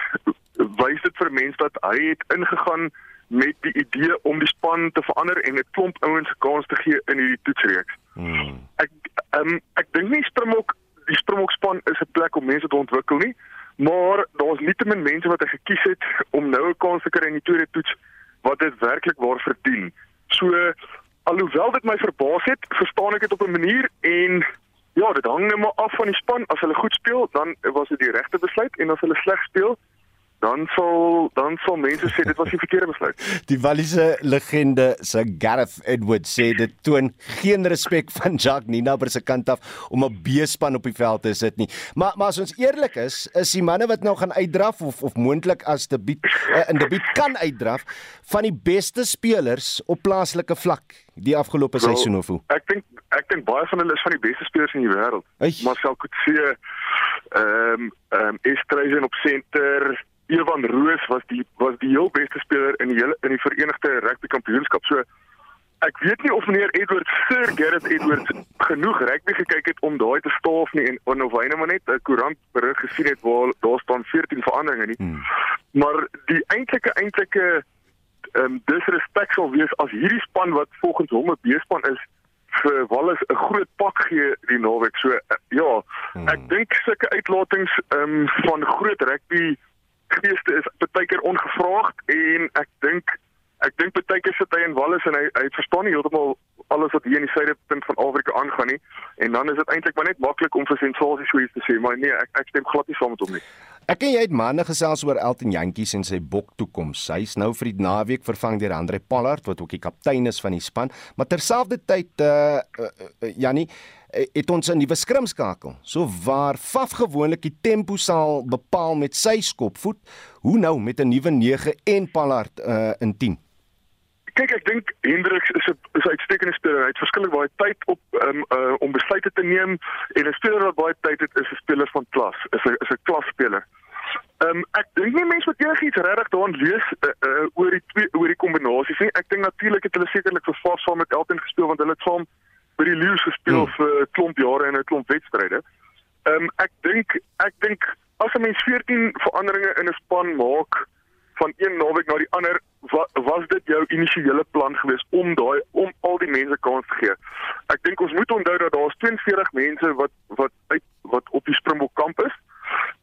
wys dit vir mense dat hy het ingegaan met die idee om die span te verander en 'n klomp ouens 'n kans te gee in hierdie toetsreeks. Hmm. Ek um, ek dink nie Springbok die Springbok span is 'n plek om mense te ontwikkel nie, maar daar's nietemin mense wat hy gekies het om nou 'n kans te kry in die tweede toets wat dit werklik waar verdien. So alhoewel dit my verbaas het, verstaan ek dit op 'n manier en ja, dit hang net maar af van die span. As hulle goed speel, dan was dit die regte besluit en as hulle sleg speel, dan sal dan sal mense sê dit was die verkeerde besluit. Die Walliese legende se Gareth Edwards sê dit toon geen respek van Jacques Ninaber se kant af om 'n B-span op die veld te sit nie. Maar maar as ons eerlik is, is die manne wat nou gaan uitdraf of of moontlik as debuut uh, in debuut kan uitdraf van die beste spelers op plaaslike vlak die afgelope well, seisoen of hoe. Ek dink ek dink baie van hulle is van die beste spelers in die wêreld. Marcel Coetzee, ehm um, ehm um, Estreisen op senter Evan Roos was die was die heel beste speler in die hele in die Verenigde Rugby Kampioenskap. So ek weet nie of meneer Edwards Sir Gareth Edwards genoeg rugby gekyk het om daai te staaf nie en of hy net maar net 'n koerant berig gesien het waar daar staan 14 veranderinge nie. Hmm. Maar die eintlike eintlike ehm um, disrespek sal wees as hierdie span wat volgens hom 'n B-span is vir Wallis 'n groot pak gee die naweek. So uh, ja, hmm. ek dink sulke uitlatings ehm um, van groot rugby geeste is baie keer ongevraagd en ek dink ek dink baie keer sit hy in Wallis en hy hy verstaan nie heeltemal alles wat hier in die suidepunt van Afrika aangaan nie en dan is dit eintlik maar net maklik om vir sensasie so iets te sê maar nee ek ek stem glad nie saam met hom nie. Ek en jy het manne gesels oor Elton Jantjies en sy bok toekoms. Hy's nou vir die naweek vervang deur Andre Pollard wat ook die kaptein is van die span, maar terselfdertyd uh, uh, uh Jannie Eh, het ons 'n nuwe skrimskakel. So waar Faf gewoonlik die tempo sal bepaal met sy skopvoet, hoe nou met 'n nuwe 9 en Pallard uh, in 10. Kyk, ek dink Hendriks is 'n is 'n uitstekende speler. Hy het verskillik baie tyd op um, uh, om besluite te neem en 'n speler wat baie tyd het is 'n speler van klas. Is 'n is 'n klasspeler. Ehm um, ek dink nie mense moet enigiets regtig daarin lees uh, uh, oor die twee oor die kombinasies nie. Ek dink natuurlik het hulle sekerlik vervaar saam met Elton gespeel want hulle het saam by die Lions gespeel hmm. vir 'n klomp jare en 'n klomp wedstryde. Ehm um, ek dink ek dink as 'n mens 14 veranderinge in 'n span maak van een naweek na die ander, wa, was dit jou initiële plan geweest om daai om al die mense kans te gee. Ek dink ons moet onthou dat daar's 42 mense wat wat uit wat op die Springbok kamp is.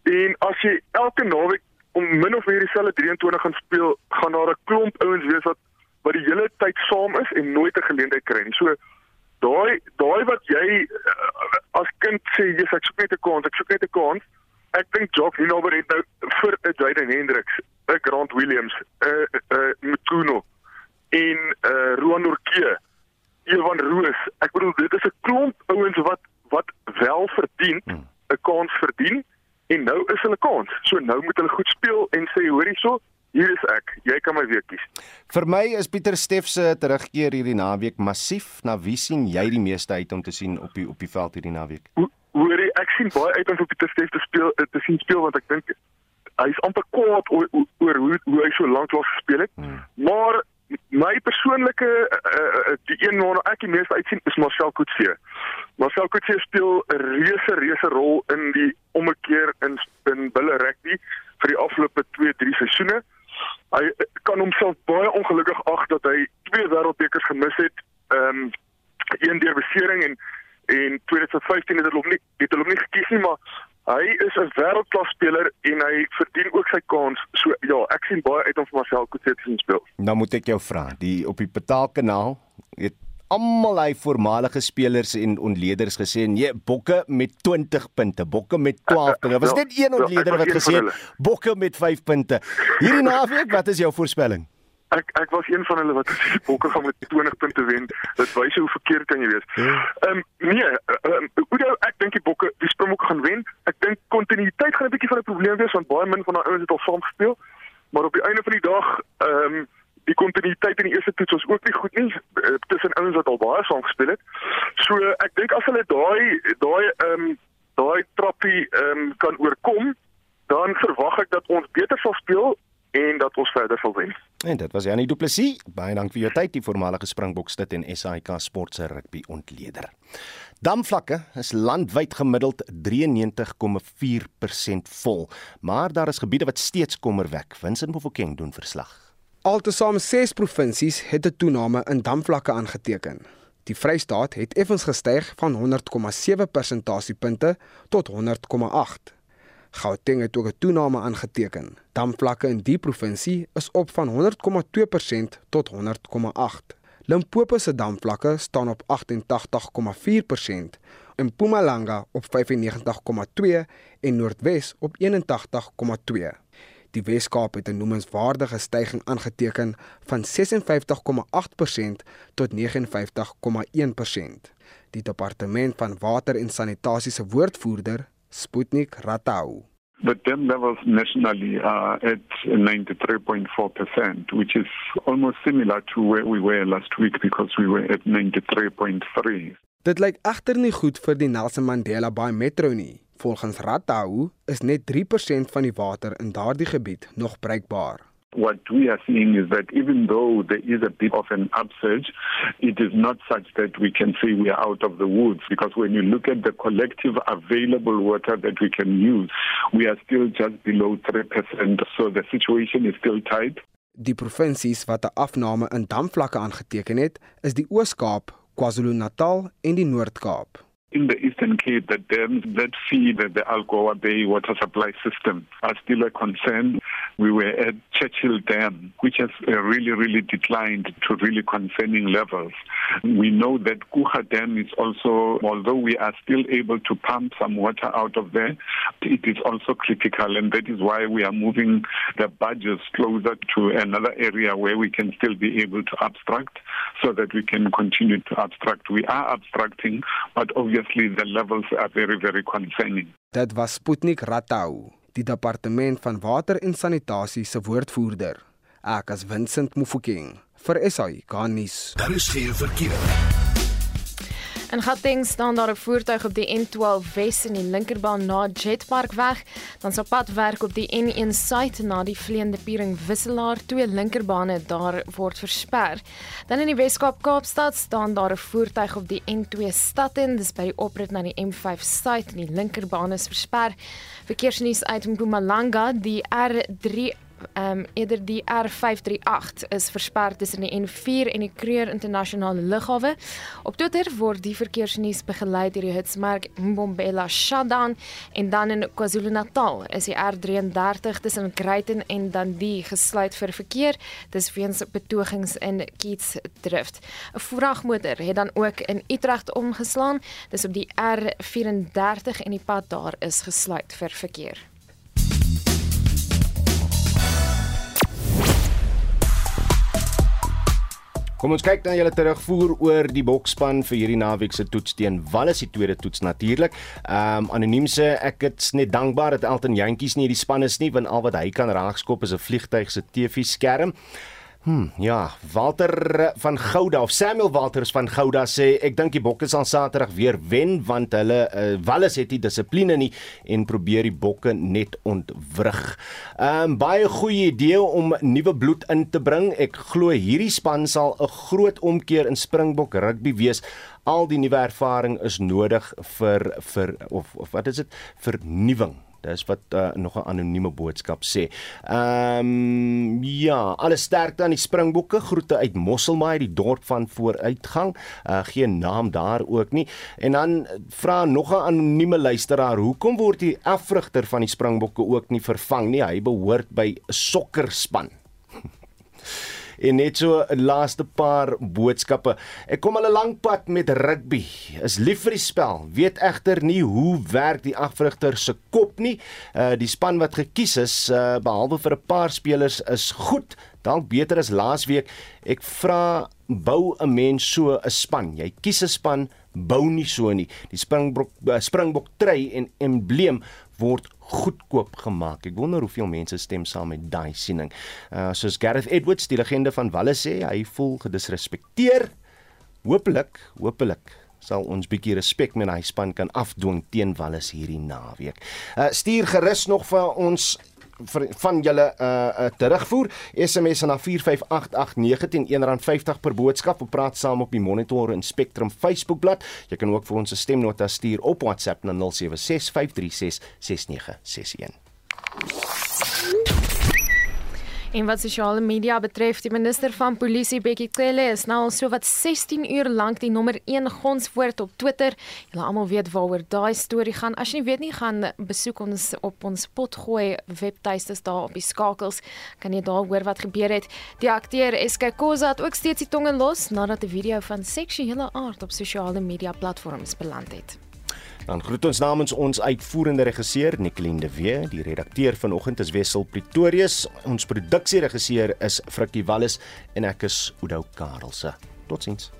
En as jy elke naweek om min of meer dieselfde 23 gaan speel, gaan daar 'n klomp ouens wees wat wat die hele tyd saam is en nooit 'n geleentheid kry nie. So daai daai wat jy uh, as kind sê, jy sê ek soek net 'n kans, ek soek net 'n kans. Ek dink Jock Hinover het nou vir 'n Jaden Hendricks, 'n Grant Williams, 'n 'n uh, Mtuno en 'n uh, Roan Orkee, Evan Roos. Ek bedoel dit is 'n klomp ouens wat wat wel verdien, hmm. 'n kans verdien en nou is hulle kans. So nou moet hulle goed speel en sê hoor hierso, hier is ek. Jy kan my weer kies. Vir my is Pieter Steff se terugkeer hierdie naweek massief. Na wie sien jy die meeste uit om te sien op die op die veld hierdie naweek? Hoor jy, ek sien baie uit om vir Pieter Steff te speel te sien speel want ek dink hy is amper kwaad oor, oor, hoe hoe hy so lank lank gespeel het. Hmm. Maar my persoonlike uh, die een waarna ek die meeste uitsien is Marcel Coetzee. Marcel Coetzee speel 'n reuse reuse rol in die ommekeer in in bulle rugby vir die afgelope 2-3 seisoene. Hy kan homself baie ongelukkig ag dat hy twee wêreldbekers gemis het. Ehm um, een deur besering en en 2015 het hulle hom nie het hulle hom nie gekies nie, maar Hy is 'n wêreldklas speler en hy verdien ook sy kans. So ja, ek sien baie uit om vir Marcel Coetzee te sien speel. Nou moet ek jou vra, die op die betaalkanaal het almal hy voormalige spelers en ontleeders gesê en jy bokke met 20 punte, bokke met 12 punte. Was dit een ontleder wat gesê het bokke met 5 punte. Hierdie naweek, wat is jou voorspelling? ek ek was een van hulle wat bokke gaan met 20 punte wen. Dit wys hoe verkeerd kan jy wees. Ja. Ehm um, nee, ehm um, hoe ek dink die bokke die Springbokke gaan wen. Ek dink kontinuïteit gaan 'n bietjie van 'n probleem wees want baie min van daai ouens het al saam gespeel. Maar op die einde van die dag ehm um, die kontinuïteit in die eerste toets was ook nie goed nie uh, tussen ouens wat al baie saam gespeel het. So ek dink as hulle daai daai ehm um, daai trappie ehm um, kan oorkom, dan verwag ek dat ons beter sal speel en dat ons verder sal wen. En dit was Janie Du Plessis. Baie dankie vir jou tyd, die voormalige Springbok stit en SAIK Sport se rugby ontleder. Damvlakke is landwyd gemiddeld 93,4% vol, maar daar is gebiede wat steeds kommer wek. Vincent Mofokeng doen verslag. Altesaam 6 provinsies het 'n toename in damvlakke aangeteken. Die Vrystaat het effens gestyg van 100,7 persentasiepunte tot 100,8. Gauteng het ook 'n toename aangeteken. Damvlakke in die provinsie is op van 100,2% tot 100,8. Limpopo se damvlakke staan op 88,4% en Mpumalanga op 95,2 en Noordwes op 81,2. Die Weskaap het 'n noemenswaardige stygings aangeteken van 56,8% tot 59,1%. Die departement van water en sanitasie se woordvoerder, Sputnik Ratau. The dam levels nationally are at 93.4%, which is almost similar to where we were last week because we were at 93.3. Dit lyk egter nie goed vir die Nelson Mandela Bay Metro nie. Volgens Ratau is net 3% van die water in daardie gebied nog bruikbaar. what we are seeing is that even though there is a bit of an upsurge, it is not such that we can say we are out of the woods because when you look at the collective available water that we can use, we are still just below 3%. So the situation is still tight. Die provinsies wat 'n afname in damvlakke aangeteken het, is die Oos-Kaap, KwaZulu-Natal en die Noord-Kaap. In the Eastern Cape, the dams that feed the Algoa Bay water supply system are still a concern. We were at Churchill Dam, which has uh, really, really declined to really concerning levels. We know that Kuha Dam is also, although we are still able to pump some water out of there, it is also critical, and that is why we are moving the budgets closer to another area where we can still be able to abstract so that we can continue to abstract. We are abstracting, but obviously obviously the levels are very very concerning. Dit was Sputnik Ratau, die departement van water en sanitasie se woordvoerder. Ek as Vincent Mufokeng vir SAI Garnis. Daar is geen verkeer. In Gauteng staan daar 'n voertuig op die N12 Wes in die linkerbaan na Jetpark weg. Dan sou pad werk op die N1 suid na die Vleende Piering Wisselaar. Twee linkerbane daar word versper. Dan in die Weskaap Kaapstad staan daar 'n voertuig op die N2 stad in, dis by die oprit na die M5 suid en die linkerbaan is versper. Verkeersnuus uit Mpumalanga, die R3 ehm um, eerder die R538 is versper tussen die N4 en die Kruger Internasionale Lughawe. Op Twitter word die verkeersnuus begelei deur die hitsmerk Mbombela Shutdown en dan in KwaZulu-Natal is die R33 tussen Greyton en Dundee gesluit vir verkeer dis weens betogings in Keitsdrift. 'n Vragmotor het dan ook in Utrecht omgeslaan. Dis op die R34 en die pad daar is gesluit vir verkeer. Kom ons kyk dan julle terugvoer oor die bokspan vir hierdie naweek se toets teen Wallis die tweede toets natuurlik. Ehm um, anoniem sê ek is net dankbaar dat Elton Jantjies nie die span is nie want al wat hy kan raakskop is 'n vliegtyg se TV-skerm. Hm, ja, Walter van Gouda of Samuel Walters van Gouda sê ek dink die bokke sal Saterdag weer wen want hulle uh, Wallis het nie dissipline nie en probeer die bokke net ontwrig. 'n um, Baie goeie idee om nuwe bloed in te bring. Ek glo hierdie span sal 'n groot omkeer in Springbok rugby wees. Al die nuwe ervaring is nodig vir vir of, of wat is dit? Vernuwing Dis wat uh, nog 'n anonieme boodskap sê. Ehm um, ja, alle sterkte aan die Springbokke. Groete uit Mosselbaai, die dorp van vooruitgang. Uh, geen naam daar ook nie. En dan vra nog 'n anonieme luisteraar, hoekom word die afrigter van die Springbokke ook nie vervang nie? Hy behoort by 'n sokkerspan. En net so 'n laaste paar boodskappe. Ek kom al 'n lank pad met rugby. Is lief vir die spel. Weet egter nie hoe werk die afrigter se kop nie. Uh die span wat gekies is, uh behalwe vir 'n paar spelers is goed, dalk beter as laasweek. Ek vra bou 'n mens so 'n span. Jy kies 'n span, bou nie so nie. Die Springbok uh, Springbok trui en embleem word goedkoop gemaak. Ek wonder hoeveel mense stem saam met daai siening. Uh soos Gareth Edwards, die legende van Wallis sê, hy voel gedisrespekteer. Hoopelik, hoopelik sal ons bietjie respek met hy span kan afdwing teen Wallis hierdie naweek. Uh stuur gerus nog vir ons van julle uh, uh terugvoer SMS na 45889 R1.50 per boodskap of praat saam op die Monitor en Spectrum Facebookblad. Jy kan ook vir ons 'n stemnota stuur op WhatsApp na 0765366961. En wat sosiale media betref, die minister van polisie Bekkie Cele is nou al so wat 16 uur lank die nommer 1 gonswoord op Twitter. Julle almal weet waaroor daai storie gaan. As jy nie weet nie, gaan besoek ons op ons potgooi webtuistes daar op die skakels. Kan jy daar hoor wat gebeur het. Die akteur SK Koza het ook steeds die tonge los nadat 'n video van seksuele aard op sosiale media platforms beland het. Dan groet ons namens ons uitvoerende regisseur Nicoline de Wee, die redakteur vanoggend is Wessel Pretorius, ons produksieregisseur is Frikkie Wallis en ek is Oudou Karelse. Totsiens.